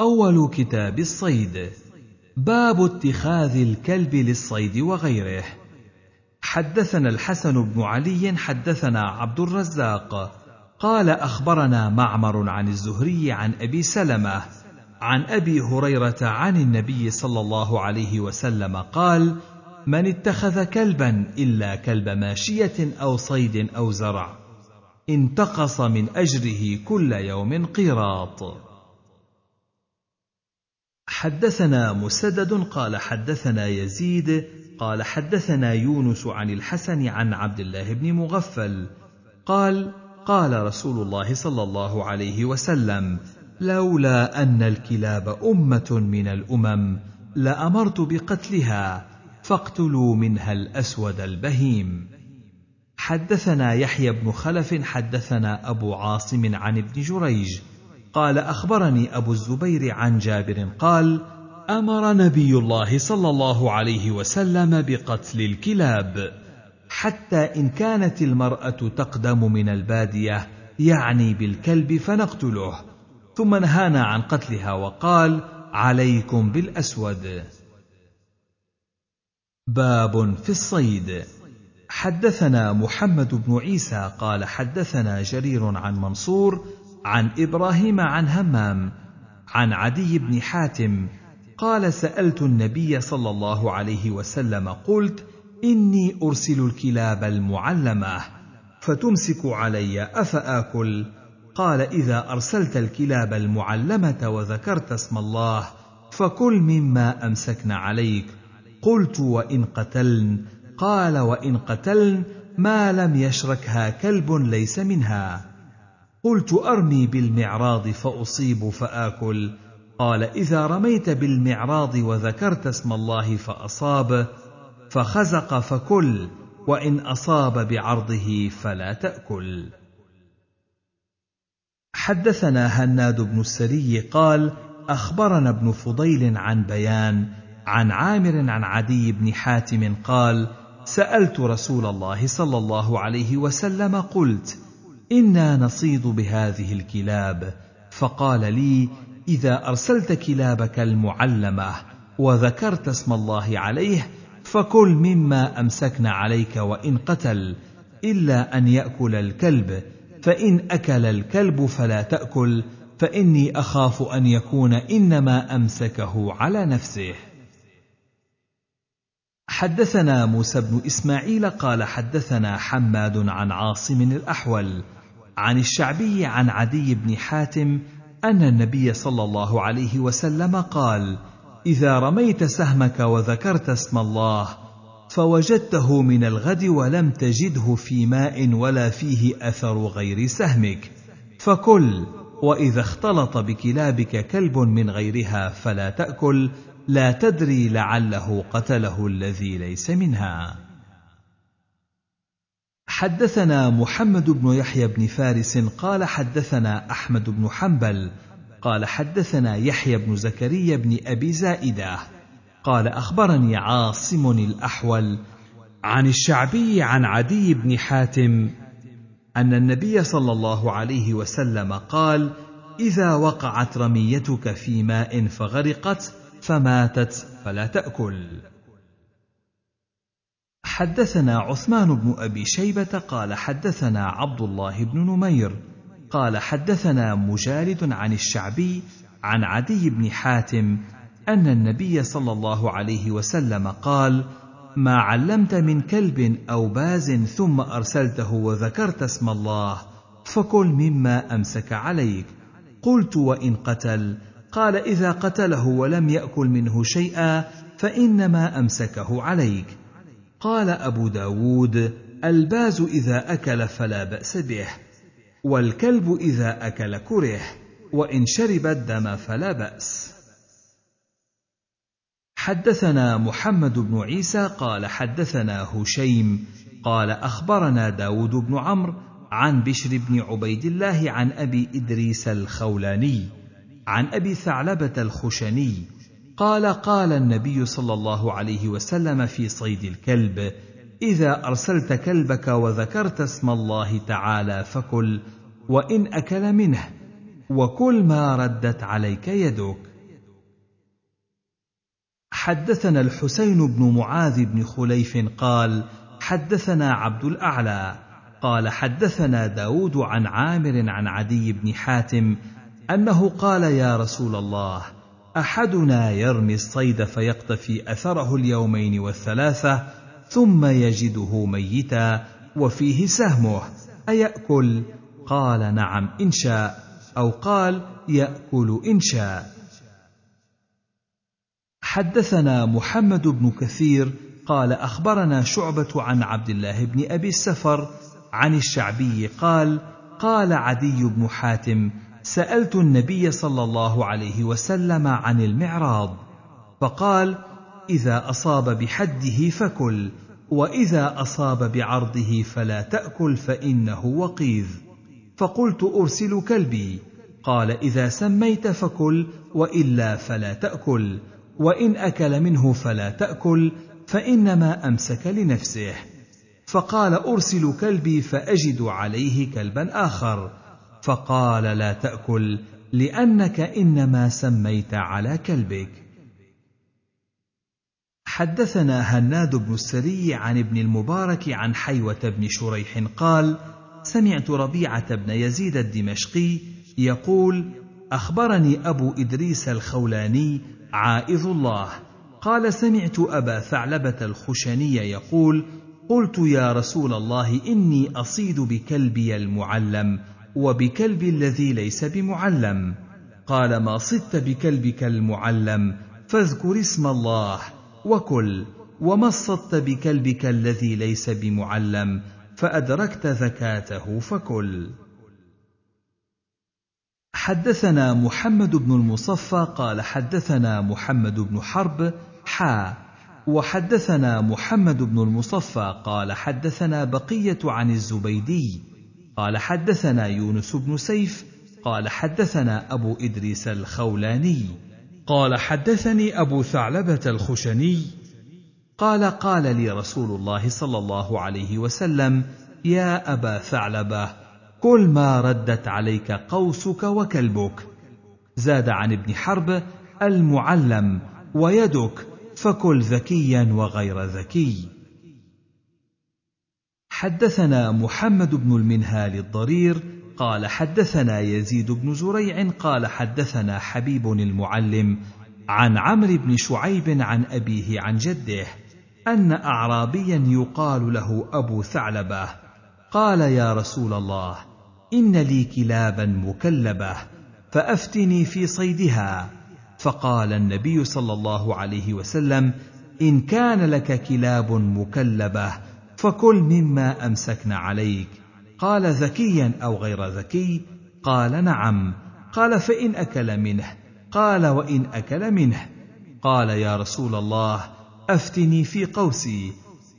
أول كتاب الصيد. باب اتخاذ الكلب للصيد وغيره. حدثنا الحسن بن علي حدثنا عبد الرزاق. قال أخبرنا معمر عن الزهري عن أبي سلمة عن أبي هريرة عن النبي صلى الله عليه وسلم قال من اتخذ كلبا إلا كلب ماشية أو صيد أو زرع انتقص من أجره كل يوم قيراط. حدثنا مسدد قال حدثنا يزيد قال حدثنا يونس عن الحسن عن عبد الله بن مغفل قال قال رسول الله صلى الله عليه وسلم لولا أن الكلاب أمة من الأمم لأمرت بقتلها فاقتلوا منها الأسود البهيم. حدثنا يحيى بن خلف حدثنا أبو عاصم عن ابن جريج قال أخبرني أبو الزبير عن جابر قال أمر نبي الله صلى الله عليه وسلم بقتل الكلاب حتى إن كانت المرأة تقدم من البادية يعني بالكلب فنقتله. ثم نهانا عن قتلها وقال عليكم بالأسود. باب في الصيد. حدثنا محمد بن عيسى قال حدثنا جرير عن منصور عن إبراهيم عن همام عن عدي بن حاتم قال سألت النبي صلى الله عليه وسلم قلت إني أرسل الكلاب المعلمة فتمسك علي أفآكل؟ قال إذا أرسلت الكلاب المعلمة وذكرت اسم الله فكل مما أمسكن عليك. قلت وإن قتلن؟ قال وإن قتلن ما لم يشركها كلب ليس منها. قلت أرمي بالمعراض فأصيب فآكل. قال إذا رميت بالمعراض وذكرت اسم الله فأصاب فخزق فكل وإن أصاب بعرضه فلا تأكل. حدثنا هناد بن السري قال أخبرنا ابن فضيل عن بيان عن عامر عن عدي بن حاتم قال سألت رسول الله صلى الله عليه وسلم قلت إنا نصيد بهذه الكلاب. فقال لي إذا أرسلت كلابك المعلمة وذكرت اسم الله عليه فكل مما أمسكن عليك وإن قتل إلا أن يأكل الكلب. فإن أكل الكلب فلا تأكل فإني أخاف أن يكون إنما أمسكه على نفسه. حدثنا موسى بن إسماعيل قال حدثنا حماد عن عاصم الأحول عن الشعبي عن عدي بن حاتم أن النبي صلى الله عليه وسلم قال إذا رميت سهمك وذكرت اسم الله فوجدته من الغد ولم تجده في ماء ولا فيه أثر غير سهمك فكل وإذا اختلط بكلابك كلب من غيرها فلا تأكل لا تدري لعله قتله الذي ليس منها. حدثنا محمد بن يحيى بن فارس قال حدثنا أحمد بن حنبل قال حدثنا يحيى بن زكريا بن أبي زائدة قال أخبرني عاصم الأحول عن الشعبي عن عدي بن حاتم أن النبي صلى الله عليه وسلم قال إذا وقعت رميتك في ماء فغرقت فماتت فلا تأكل. حدثنا عثمان بن أبي شيبة قال حدثنا عبد الله بن نمير قال حدثنا مجالد عن الشعبي عن عدي بن حاتم أن النبي صلى الله عليه وسلم قال ما علمت من كلب أو باز ثم أرسلته وذكرت اسم الله فكل مما أمسك عليك. قلت وإن قتل؟ قال إذا قتله ولم يأكل منه شيئا فإنما أمسكه عليك. قال أبو داود الباز إذا أكل فلا بأس به والكلب إذا أكل كره وإن شرب الدم فلا بأس. حدثنا محمد بن عيسى قال حدثنا هشيم قال أخبرنا داود بن عمرو عن بشر بن عبيد الله عن أبي إدريس الخولاني عن أبي ثعلبة الخشني قال قال النبي صلى الله عليه وسلم في صيد الكلب إذا أرسلت كلبك وذكرت اسم الله تعالى فكل وإن أكل منه وكل ما ردت عليك يدك. حدثنا الحسين بن معاذ بن خليف قال حدثنا عبد الأعلى. قال حدثنا داود عن عامر عن عدي بن حاتم أنه قال يا رسول الله أحدنا يرمي الصيد فيقتفي أثره اليومين والثلاثة ثم يجده ميتا وفيه سهمه أيأكل؟ قال نعم إن شاء أو قال يأكل إن شاء حدثنا محمد بن كثير قال أخبرنا شعبة عن عبد الله بن أبي السفر عن الشعبي قال قال عدي بن حاتم سألت النبي صلى الله عليه وسلم عن المعراض فقال إذا أصاب بحده فكل وإذا أصاب بعرضه فلا تأكل فإنه وقيذ. فقلت ارسل كلبي قال إذا سميت فكل وإلا فلا تأكل وإن أكل منه فلا تأكل فإنما أمسك لنفسه. فقال ارسل كلبي فأجد عليه كلبا آخر. فقال لا تأكل لأنك إنما سميت على كلبك. حدثنا هناد بن السري عن ابن المبارك عن حيوة بن شريح قال سمعت ربيعة بن يزيد الدمشقي يقول أخبرني أبو إدريس الخولاني عائذ الله. قال سمعت أبا ثعلبة الخشني يقول قلت يا رسول الله إني أصيد بكلبي المعلم وبكلب الذي ليس بمعلم. قال ما صدت بكلبك المعلم فاذكر اسم الله وكل. وما صدت بكلبك الذي ليس بمعلم فأدركت زكاته فكل. حدثنا محمد بن المصفى قال حدثنا محمد بن حرب حا وحدثنا محمد بن المصفى قال حدثنا بقية عن الزبيدي. قال حدثنا يونس بن سيف قال حدثنا أبو إدريس الخولاني قال حدثني أبو ثعلبة الخشني قال قال لي رسول الله صلى الله عليه وسلم يا أبا ثعلبة كل ما ردت عليك قوسك وكلبك. زاد عن ابن حرب المعلم ويدك فكل ذكيا وغير ذكي. حدثنا محمد بن المنهال الضرير قال حدثنا يزيد بن زريع قال حدثنا حبيب المعلم عن عمرو بن شعيب عن أبيه عن جده أن اعرابيا يقال له أبو ثعلبة قال يا رسول الله إن لي كلابا مكلبة فأفتني في صيدها فقال النبي صلى الله عليه وسلم إن كان لك كلاب مكلبة فكل مما امسكن عليك. قال ذكيا أو غير ذكي قال نعم. قال فإن أكل منه. قال وإن أكل منه. قال يا رسول الله أفتني في قوسي.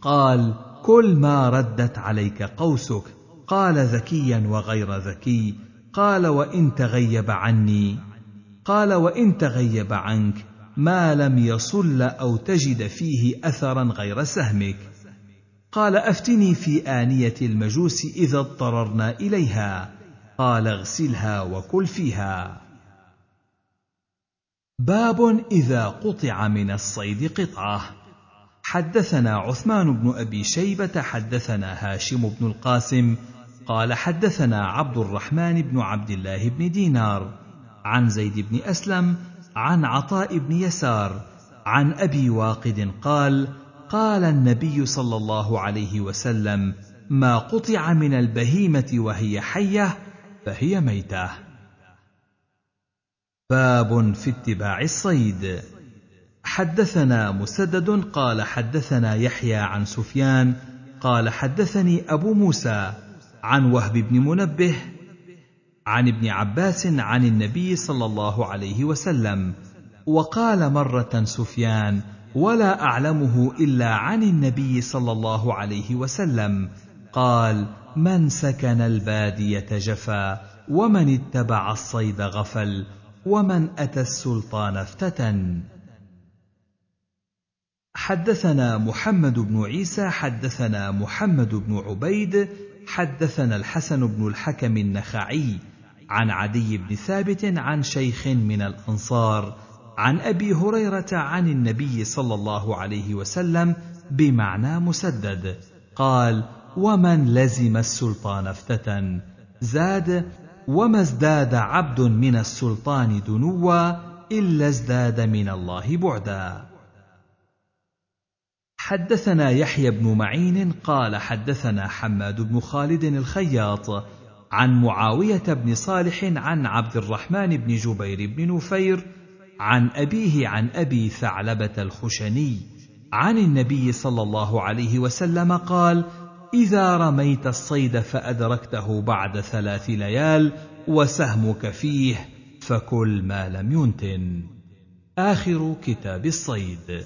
قال كل ما ردت عليك قوسك. قال ذكيا وغير ذكي قال وإن تغيب عني. قال وإن تغيب عنك ما لم يصل أو تجد فيه اثرا غير سهمك. قال أفتني في آنية المجوس إذا اضطررنا إليها. قال اغسلها وكل فيها. باب إذا قطع من الصيد قطعة. حدثنا عثمان بن أبي شيبة حدثنا هاشم بن القاسم قال حدثنا عبد الرحمن بن عبد الله بن دينار عن زيد بن أسلم عن عطاء بن يسار عن أبي واقد قال قال النبي صلى الله عليه وسلم ما قطع من البهيمة وهي حية فهي ميتة. باب في اتباع الصيد. حدثنا مسدد قال حدثنا يحيى عن سفيان قال حدثني أبو موسى عن وهب بن منبه عن ابن عباس عن النبي صلى الله عليه وسلم وقال مرة سفيان ولا أعلمه إلا عن النبي صلى الله عليه وسلم. قال من سكن البادية جفا ومن اتبع الصيد غفل ومن أتى السلطان افتتن. حدثنا محمد بن عيسى حدثنا محمد بن عبيد حدثنا الحسن بن الحكم النخعي عن عدي بن ثابت عن شيخ من الأنصار عن أبي هريرة عن النبي صلى الله عليه وسلم بمعنى مسدد. قال ومن لزم السلطان افتتن. زاد وما ازداد عبد من السلطان دنوا إلا ازداد من الله بعدا. حدثنا يحيى بن معين قال حدثنا حماد بن خالد الخياط عن معاوية بن صالح عن عبد الرحمن بن جبير بن نفير عن أبيه عن أبي ثعلبة الخشني عن النبي صلى الله عليه وسلم قال إذا رميت الصيد فأدركته بعد ثلاث ليال وسهمك فيه فكل ما لم ينتن. آخر كتاب الصيد.